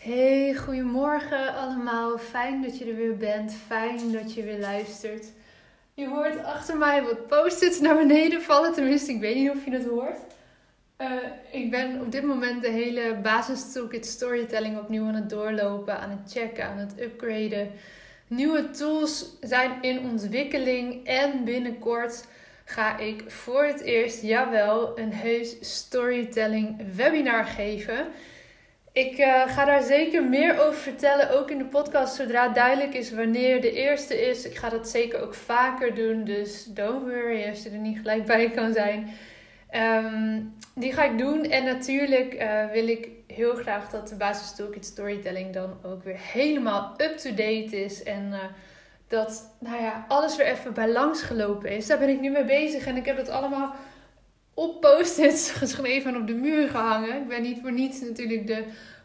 Hey, goedemorgen allemaal. Fijn dat je er weer bent. Fijn dat je weer luistert. Je hoort achter mij wat post-its naar beneden vallen. Tenminste, ik weet niet of je het hoort. Uh, ik ben op dit moment de hele basis Toolkit Storytelling opnieuw aan het doorlopen, aan het checken, aan het upgraden. Nieuwe tools zijn in ontwikkeling en binnenkort ga ik voor het eerst, jawel, een heus storytelling webinar geven. Ik uh, ga daar zeker meer over vertellen, ook in de podcast, zodra duidelijk is wanneer de eerste is. Ik ga dat zeker ook vaker doen, dus don't worry als je er niet gelijk bij kan zijn. Um, die ga ik doen en natuurlijk uh, wil ik heel graag dat de basis toolkit storytelling dan ook weer helemaal up-to-date is. En uh, dat nou ja, alles weer even bij langs gelopen is. Daar ben ik nu mee bezig en ik heb dat allemaal op post-its geschreven en op de muur gehangen. Ik ben niet voor niets natuurlijk de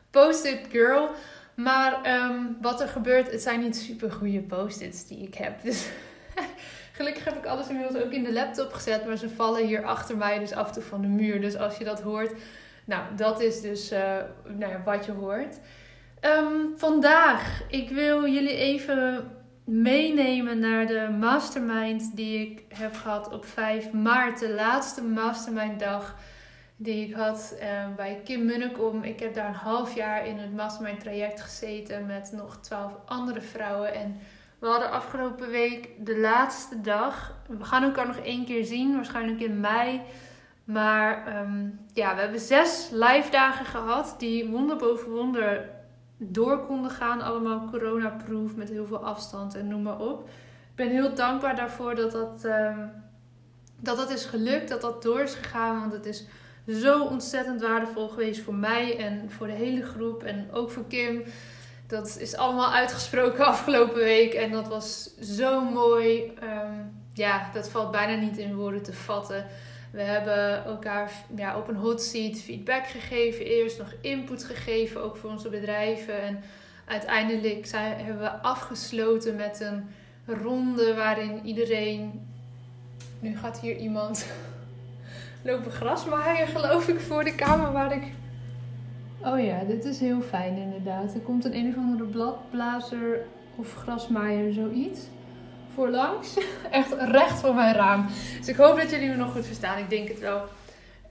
post-it girl. Maar um, wat er gebeurt, het zijn niet super goede post-its die ik heb. Dus gelukkig heb ik alles inmiddels ook in de laptop gezet. Maar ze vallen hier achter mij dus af en toe van de muur. Dus als je dat hoort, nou, dat is dus uh, nou ja, wat je hoort. Um, vandaag, ik wil jullie even meenemen naar de mastermind die ik heb gehad op 5 maart. De laatste mastermind dag die ik had uh, bij Kim Munnekom. Ik heb daar een half jaar in het mastermind traject gezeten met nog 12 andere vrouwen. En we hadden afgelopen week de laatste dag. We gaan elkaar nog één keer zien, waarschijnlijk in mei. Maar um, ja, we hebben zes live dagen gehad die wonder boven wonder door konden gaan. Allemaal corona-proof met heel veel afstand en noem maar op. Ik ben heel dankbaar daarvoor dat dat, um, dat, dat is gelukt, dat dat door is gegaan. Want het is zo ontzettend waardevol geweest voor mij en voor de hele groep. En ook voor Kim. Dat is allemaal uitgesproken afgelopen week. En dat was zo mooi. Um, ja, dat valt bijna niet in woorden te vatten. We hebben elkaar ja, op een hot seat feedback gegeven. Eerst nog input gegeven, ook voor onze bedrijven. En uiteindelijk zijn, hebben we afgesloten met een ronde waarin iedereen. Nu gaat hier iemand lopen grasmaaien, geloof ik, voor de kamer waar ik. Oh ja, dit is heel fijn inderdaad. Er komt een een of andere bladblazer of grasmaaier, zoiets voorlangs. Echt recht voor mijn raam. Dus ik hoop dat jullie me nog goed verstaan. Ik denk het wel.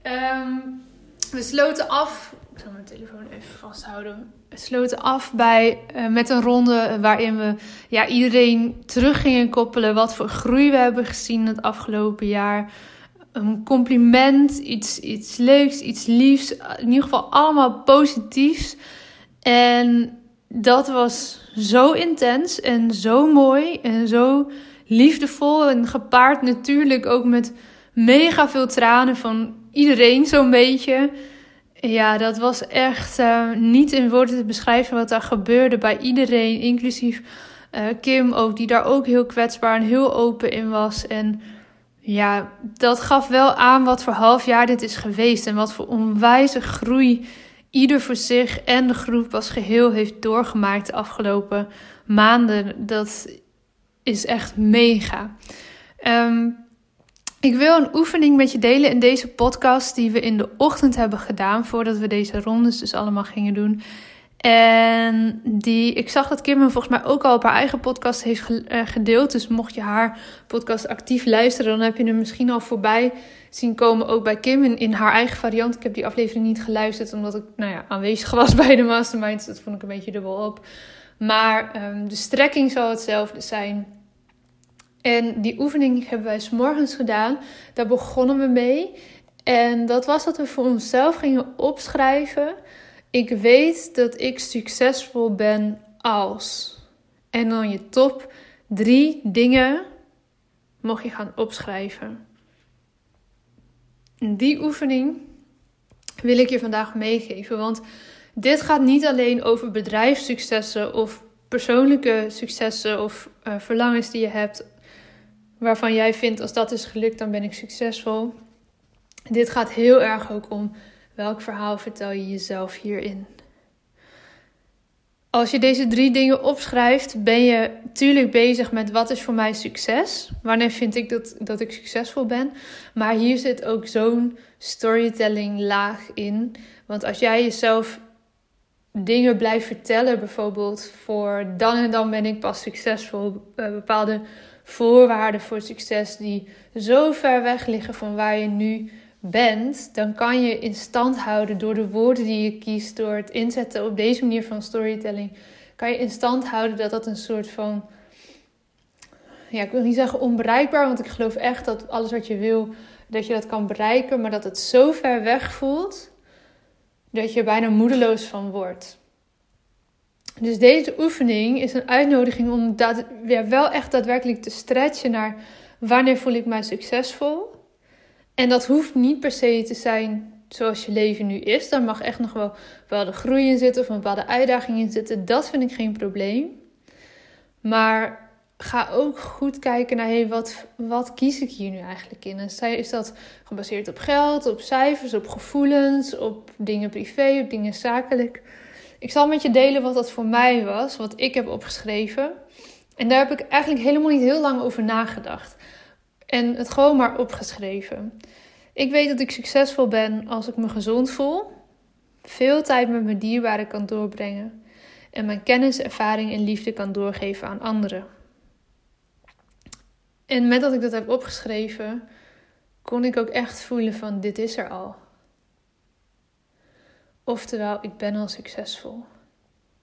Um, we sloten af. Ik zal mijn telefoon even vasthouden. We sloten af bij, uh, met een ronde waarin we ja, iedereen terug gingen koppelen. Wat voor groei we hebben gezien het afgelopen jaar. Een compliment, iets, iets leuks, iets liefs. In ieder geval allemaal positiefs. En dat was zo intens en zo mooi en zo liefdevol. En gepaard natuurlijk ook met mega veel tranen van iedereen zo'n beetje. Ja, dat was echt uh, niet in woorden te beschrijven wat daar gebeurde bij iedereen, inclusief uh, Kim ook, die daar ook heel kwetsbaar en heel open in was. En ja, dat gaf wel aan wat voor half jaar dit is geweest en wat voor onwijze groei ieder voor zich en de groep als geheel heeft doorgemaakt de afgelopen maanden. Dat is echt mega. Um, ik wil een oefening met je delen in deze podcast die we in de ochtend hebben gedaan voordat we deze rondes dus allemaal gingen doen. En die, ik zag dat Kim hem volgens mij ook al op haar eigen podcast heeft eh, gedeeld. Dus mocht je haar podcast actief luisteren, dan heb je hem misschien al voorbij zien komen. Ook bij Kim in, in haar eigen variant. Ik heb die aflevering niet geluisterd, omdat ik nou ja, aanwezig was bij de mastermind. dat vond ik een beetje dubbel op. Maar um, de strekking zal hetzelfde zijn. En die oefening hebben wij s morgens gedaan. Daar begonnen we mee. En dat was dat we voor onszelf gingen opschrijven ik weet dat ik succesvol ben als. En dan je top drie dingen mocht je gaan opschrijven. Die oefening wil ik je vandaag meegeven. Want dit gaat niet alleen over bedrijfssuccessen of persoonlijke successen of uh, verlangens die je hebt. Waarvan jij vindt als dat is gelukt, dan ben ik succesvol. Dit gaat heel erg ook om Welk verhaal vertel je jezelf hierin? Als je deze drie dingen opschrijft, ben je natuurlijk bezig met wat is voor mij succes? Wanneer vind ik dat, dat ik succesvol ben? Maar hier zit ook zo'n storytelling laag in. Want als jij jezelf dingen blijf vertellen, bijvoorbeeld voor dan en dan ben ik pas succesvol, eh, bepaalde voorwaarden voor succes die zo ver weg liggen van waar je nu bent, dan kan je in stand houden door de woorden die je kiest, door het inzetten op deze manier van storytelling, kan je in stand houden dat dat een soort van, ja, ik wil niet zeggen onbereikbaar, want ik geloof echt dat alles wat je wil, dat je dat kan bereiken, maar dat het zo ver weg voelt dat je er bijna moedeloos van wordt. Dus deze oefening is een uitnodiging om dat, ja, wel echt daadwerkelijk te stretchen naar wanneer voel ik mij succesvol. En dat hoeft niet per se te zijn zoals je leven nu is. Daar mag echt nog wel bepaalde groei in zitten of een bepaalde uitdaging in zitten. Dat vind ik geen probleem. Maar ga ook goed kijken naar hey, wat, wat kies ik hier nu eigenlijk in. En is dat gebaseerd op geld, op cijfers, op gevoelens, op dingen privé, op dingen zakelijk. Ik zal met je delen wat dat voor mij was, wat ik heb opgeschreven. En daar heb ik eigenlijk helemaal niet heel lang over nagedacht. En het gewoon maar opgeschreven. Ik weet dat ik succesvol ben als ik me gezond voel, veel tijd met mijn dierbaren kan doorbrengen en mijn kennis, ervaring en liefde kan doorgeven aan anderen. En met dat ik dat heb opgeschreven, kon ik ook echt voelen van dit is er al. Oftewel, ik ben al succesvol.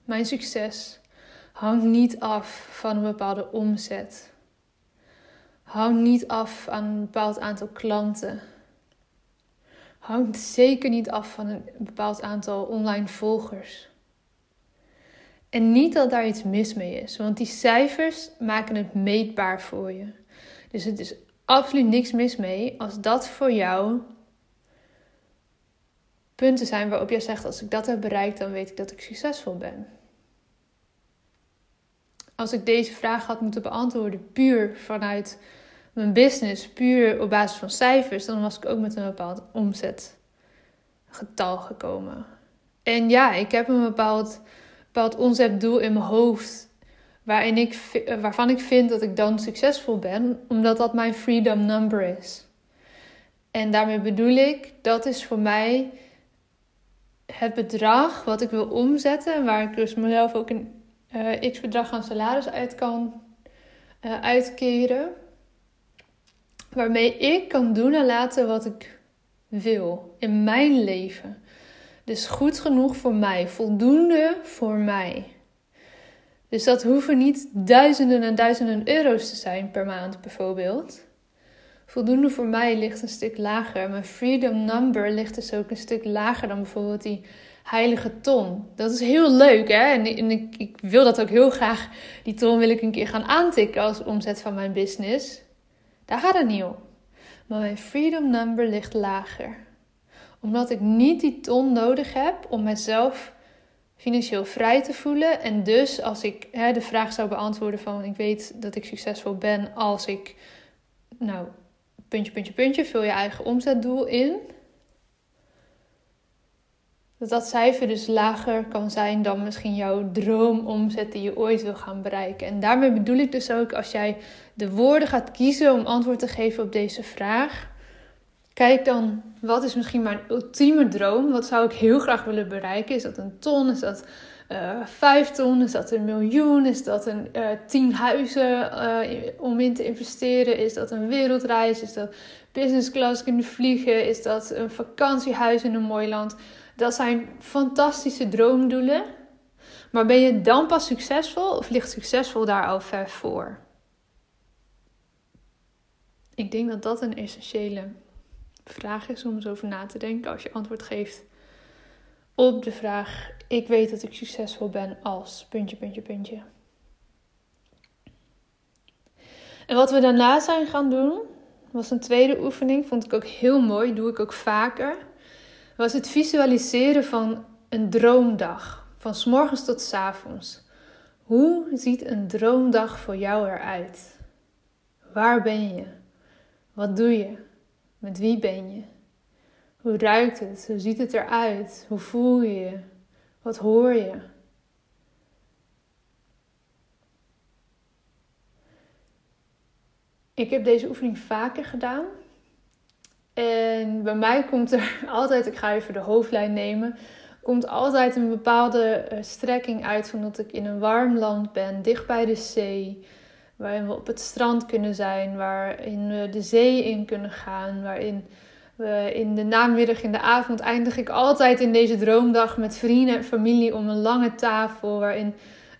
Mijn succes hangt niet af van een bepaalde omzet. Hangt niet af aan een bepaald aantal klanten. Hangt zeker niet af van een bepaald aantal online volgers. En niet dat daar iets mis mee is, want die cijfers maken het meetbaar voor je. Dus het is absoluut niks mis mee als dat voor jou punten zijn waarop jij zegt: als ik dat heb bereikt, dan weet ik dat ik succesvol ben. Als ik deze vraag had moeten beantwoorden puur vanuit mijn business, puur op basis van cijfers, dan was ik ook met een bepaald omzetgetal gekomen. En ja, ik heb een bepaald, bepaald omzetdoel in mijn hoofd waarin ik, waarvan ik vind dat ik dan succesvol ben, omdat dat mijn freedom number is. En daarmee bedoel ik, dat is voor mij het bedrag wat ik wil omzetten en waar ik dus mezelf ook een uh, x bedrag aan salaris uit kan uh, uitkeren. Waarmee ik kan doen en laten wat ik wil in mijn leven. Dus goed genoeg voor mij, voldoende voor mij. Dus dat hoeven niet duizenden en duizenden euro's te zijn per maand bijvoorbeeld. Voldoende voor mij ligt een stuk lager. Mijn freedom number ligt dus ook een stuk lager dan bijvoorbeeld die heilige ton. Dat is heel leuk hè. En, ik, ik, wil dat ook heel graag. Die ton wil ik een keer gaan aantikken als omzet van mijn business. Daar gaat het niet om. Maar mijn freedom number ligt lager. Omdat ik niet die ton nodig heb om mezelf financieel vrij te voelen. En dus als ik hè, de vraag zou beantwoorden van ik weet dat ik succesvol ben als ik, nou, puntje, puntje, puntje, vul je eigen omzetdoel in. Dat dat cijfer dus lager kan zijn dan misschien jouw droomomzet die je ooit wil gaan bereiken. En daarmee bedoel ik dus ook als jij de woorden gaat kiezen om antwoord te geven op deze vraag Kijk dan, wat is misschien mijn ultieme droom? Wat zou ik heel graag willen bereiken? Is dat een ton? Is dat uh, vijf ton? Is dat een miljoen? Is dat een uh, tien huizen uh, om in te investeren? Is dat een wereldreis? Is dat business class kunnen vliegen? Is dat een vakantiehuis in een mooi land? Dat zijn fantastische droomdoelen. Maar ben je dan pas succesvol of ligt succesvol daar al ver voor? Ik denk dat dat een essentiële vraag is om eens over na te denken als je antwoord geeft op de vraag: Ik weet dat ik succesvol ben als puntje, puntje, puntje. En wat we daarna zijn gaan doen, was een tweede oefening, vond ik ook heel mooi, doe ik ook vaker. Was het visualiseren van een droomdag, van s morgens tot s avonds. Hoe ziet een droomdag voor jou eruit? Waar ben je? Wat doe je? Met wie ben je? Hoe ruikt het? Hoe ziet het eruit? Hoe voel je je? Wat hoor je? Ik heb deze oefening vaker gedaan. En bij mij komt er altijd, ik ga even de hoofdlijn nemen, komt altijd een bepaalde uh, strekking uit van dat ik in een warm land ben, dicht bij de zee, waarin we op het strand kunnen zijn, waarin we de zee in kunnen gaan, waarin we in de namiddag, in de avond eindig ik altijd in deze droomdag met vrienden en familie om een lange tafel, waarin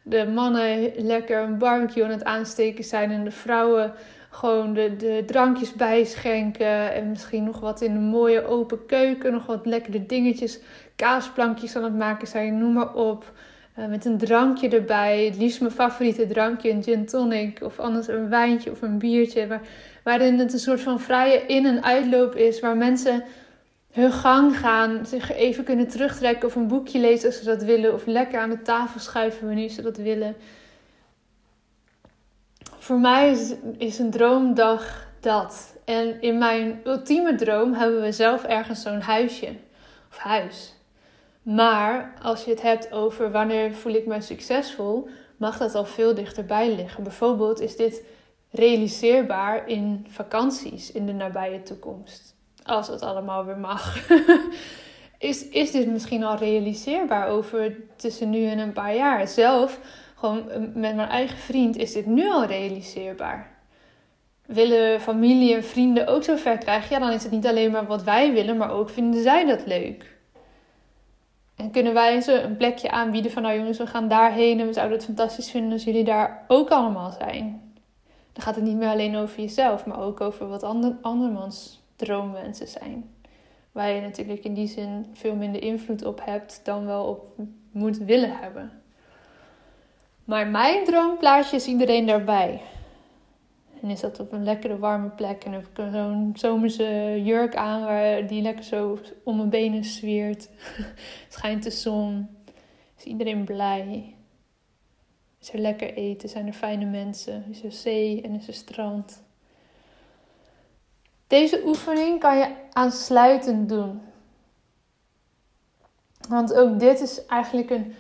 de mannen lekker een barbecue aan het aansteken zijn en de vrouwen gewoon de, de drankjes bijschenken. En misschien nog wat in een mooie open keuken. Nog wat lekkere dingetjes. Kaasplankjes aan het maken zijn, noem maar op. Uh, met een drankje erbij. Het liefst mijn favoriete drankje, een gin tonic. Of anders een wijntje of een biertje. Waar, waarin het een soort van vrije in- en uitloop is. Waar mensen hun gang gaan, zich even kunnen terugtrekken of een boekje lezen als ze dat willen, of lekker aan de tafel schuiven wanneer ze dat willen. Voor mij is, is een droomdag dat. En in mijn ultieme droom hebben we zelf ergens zo'n huisje of huis. Maar als je het hebt over wanneer voel ik mij succesvol, mag dat al veel dichterbij liggen. Bijvoorbeeld is dit realiseerbaar in vakanties in de nabije toekomst als het allemaal weer mag, is, is dit misschien al realiseerbaar over tussen nu en een paar jaar. Zelf, gewoon met mijn eigen vriend, is dit nu al realiseerbaar. Willen familie en vrienden ook zo ver krijgen, ja, dan is het niet alleen maar wat wij willen, maar ook vinden zij dat leuk. En kunnen wij ze een plekje aanbieden van, nou jongens, we gaan daarheen en we zouden het fantastisch vinden als jullie daar ook allemaal zijn. Dan gaat het niet meer alleen over jezelf, maar ook over wat ander, andermans droomwensen zijn. Waar je natuurlijk in die zin veel minder invloed op hebt dan wel op moet willen hebben. Maar mijn droomplaatje is iedereen daarbij. En is dat op een lekkere warme plek. En heb ik zo'n zomerse jurk aan waar die lekker zo om mijn benen zwiert. Schijnt de zon. Is iedereen blij. Is er lekker eten. Zijn er fijne mensen. Is er zee en is er strand. Deze oefening kan je aansluitend doen. Want ook dit is eigenlijk een,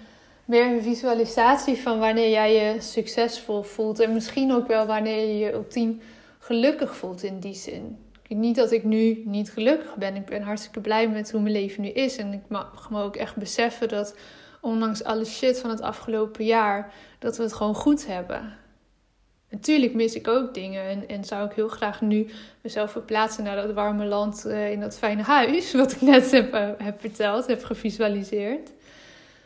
meer een visualisatie van wanneer jij je succesvol voelt. En misschien ook wel wanneer je je ultiem gelukkig voelt in die zin. Niet dat ik nu niet gelukkig ben. Ik ben hartstikke blij met hoe mijn leven nu is. En ik mag me ook echt beseffen dat ondanks alle shit van het afgelopen jaar, dat we het gewoon goed hebben. Natuurlijk mis ik ook dingen en, en zou ik heel graag nu mezelf verplaatsen naar dat warme land uh, in dat fijne huis, wat ik net heb, uh, heb verteld, heb gevisualiseerd.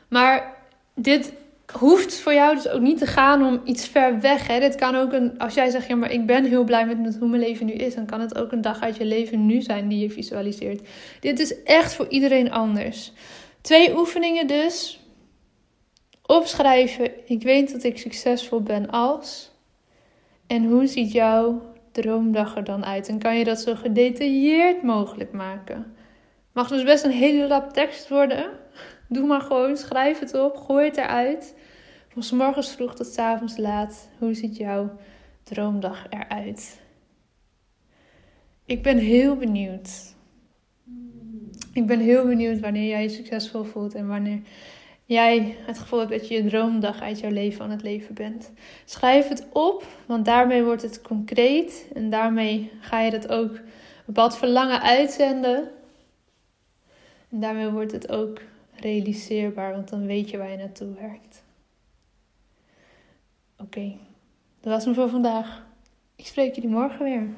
Maar dit hoeft voor jou dus ook niet te gaan om iets ver weg. Hè? Dit kan ook een, als jij zegt, ja, maar ik ben heel blij met hoe mijn leven nu is, dan kan het ook een dag uit je leven nu zijn die je visualiseert. Dit is echt voor iedereen anders. Twee oefeningen dus. Opschrijven, ik weet dat ik succesvol ben als. En hoe ziet jouw droomdag er dan uit? En kan je dat zo gedetailleerd mogelijk maken? Mag dus best een hele lap tekst worden. Doe maar gewoon, schrijf het op, gooi het eruit. Van s morgens vroeg tot s avonds laat. Hoe ziet jouw droomdag eruit? Ik ben heel benieuwd. Ik ben heel benieuwd wanneer jij je succesvol voelt en wanneer jij het gevoel hebt dat je je droomdag uit jouw leven aan het leven bent. Schrijf het op, want daarmee wordt het concreet en daarmee ga je dat ook bepaald verlangen uitzenden. En daarmee wordt het ook realiseerbaar, want dan weet je waar je naartoe werkt. Oké, dat was hem voor vandaag. Ik spreek jullie morgen weer.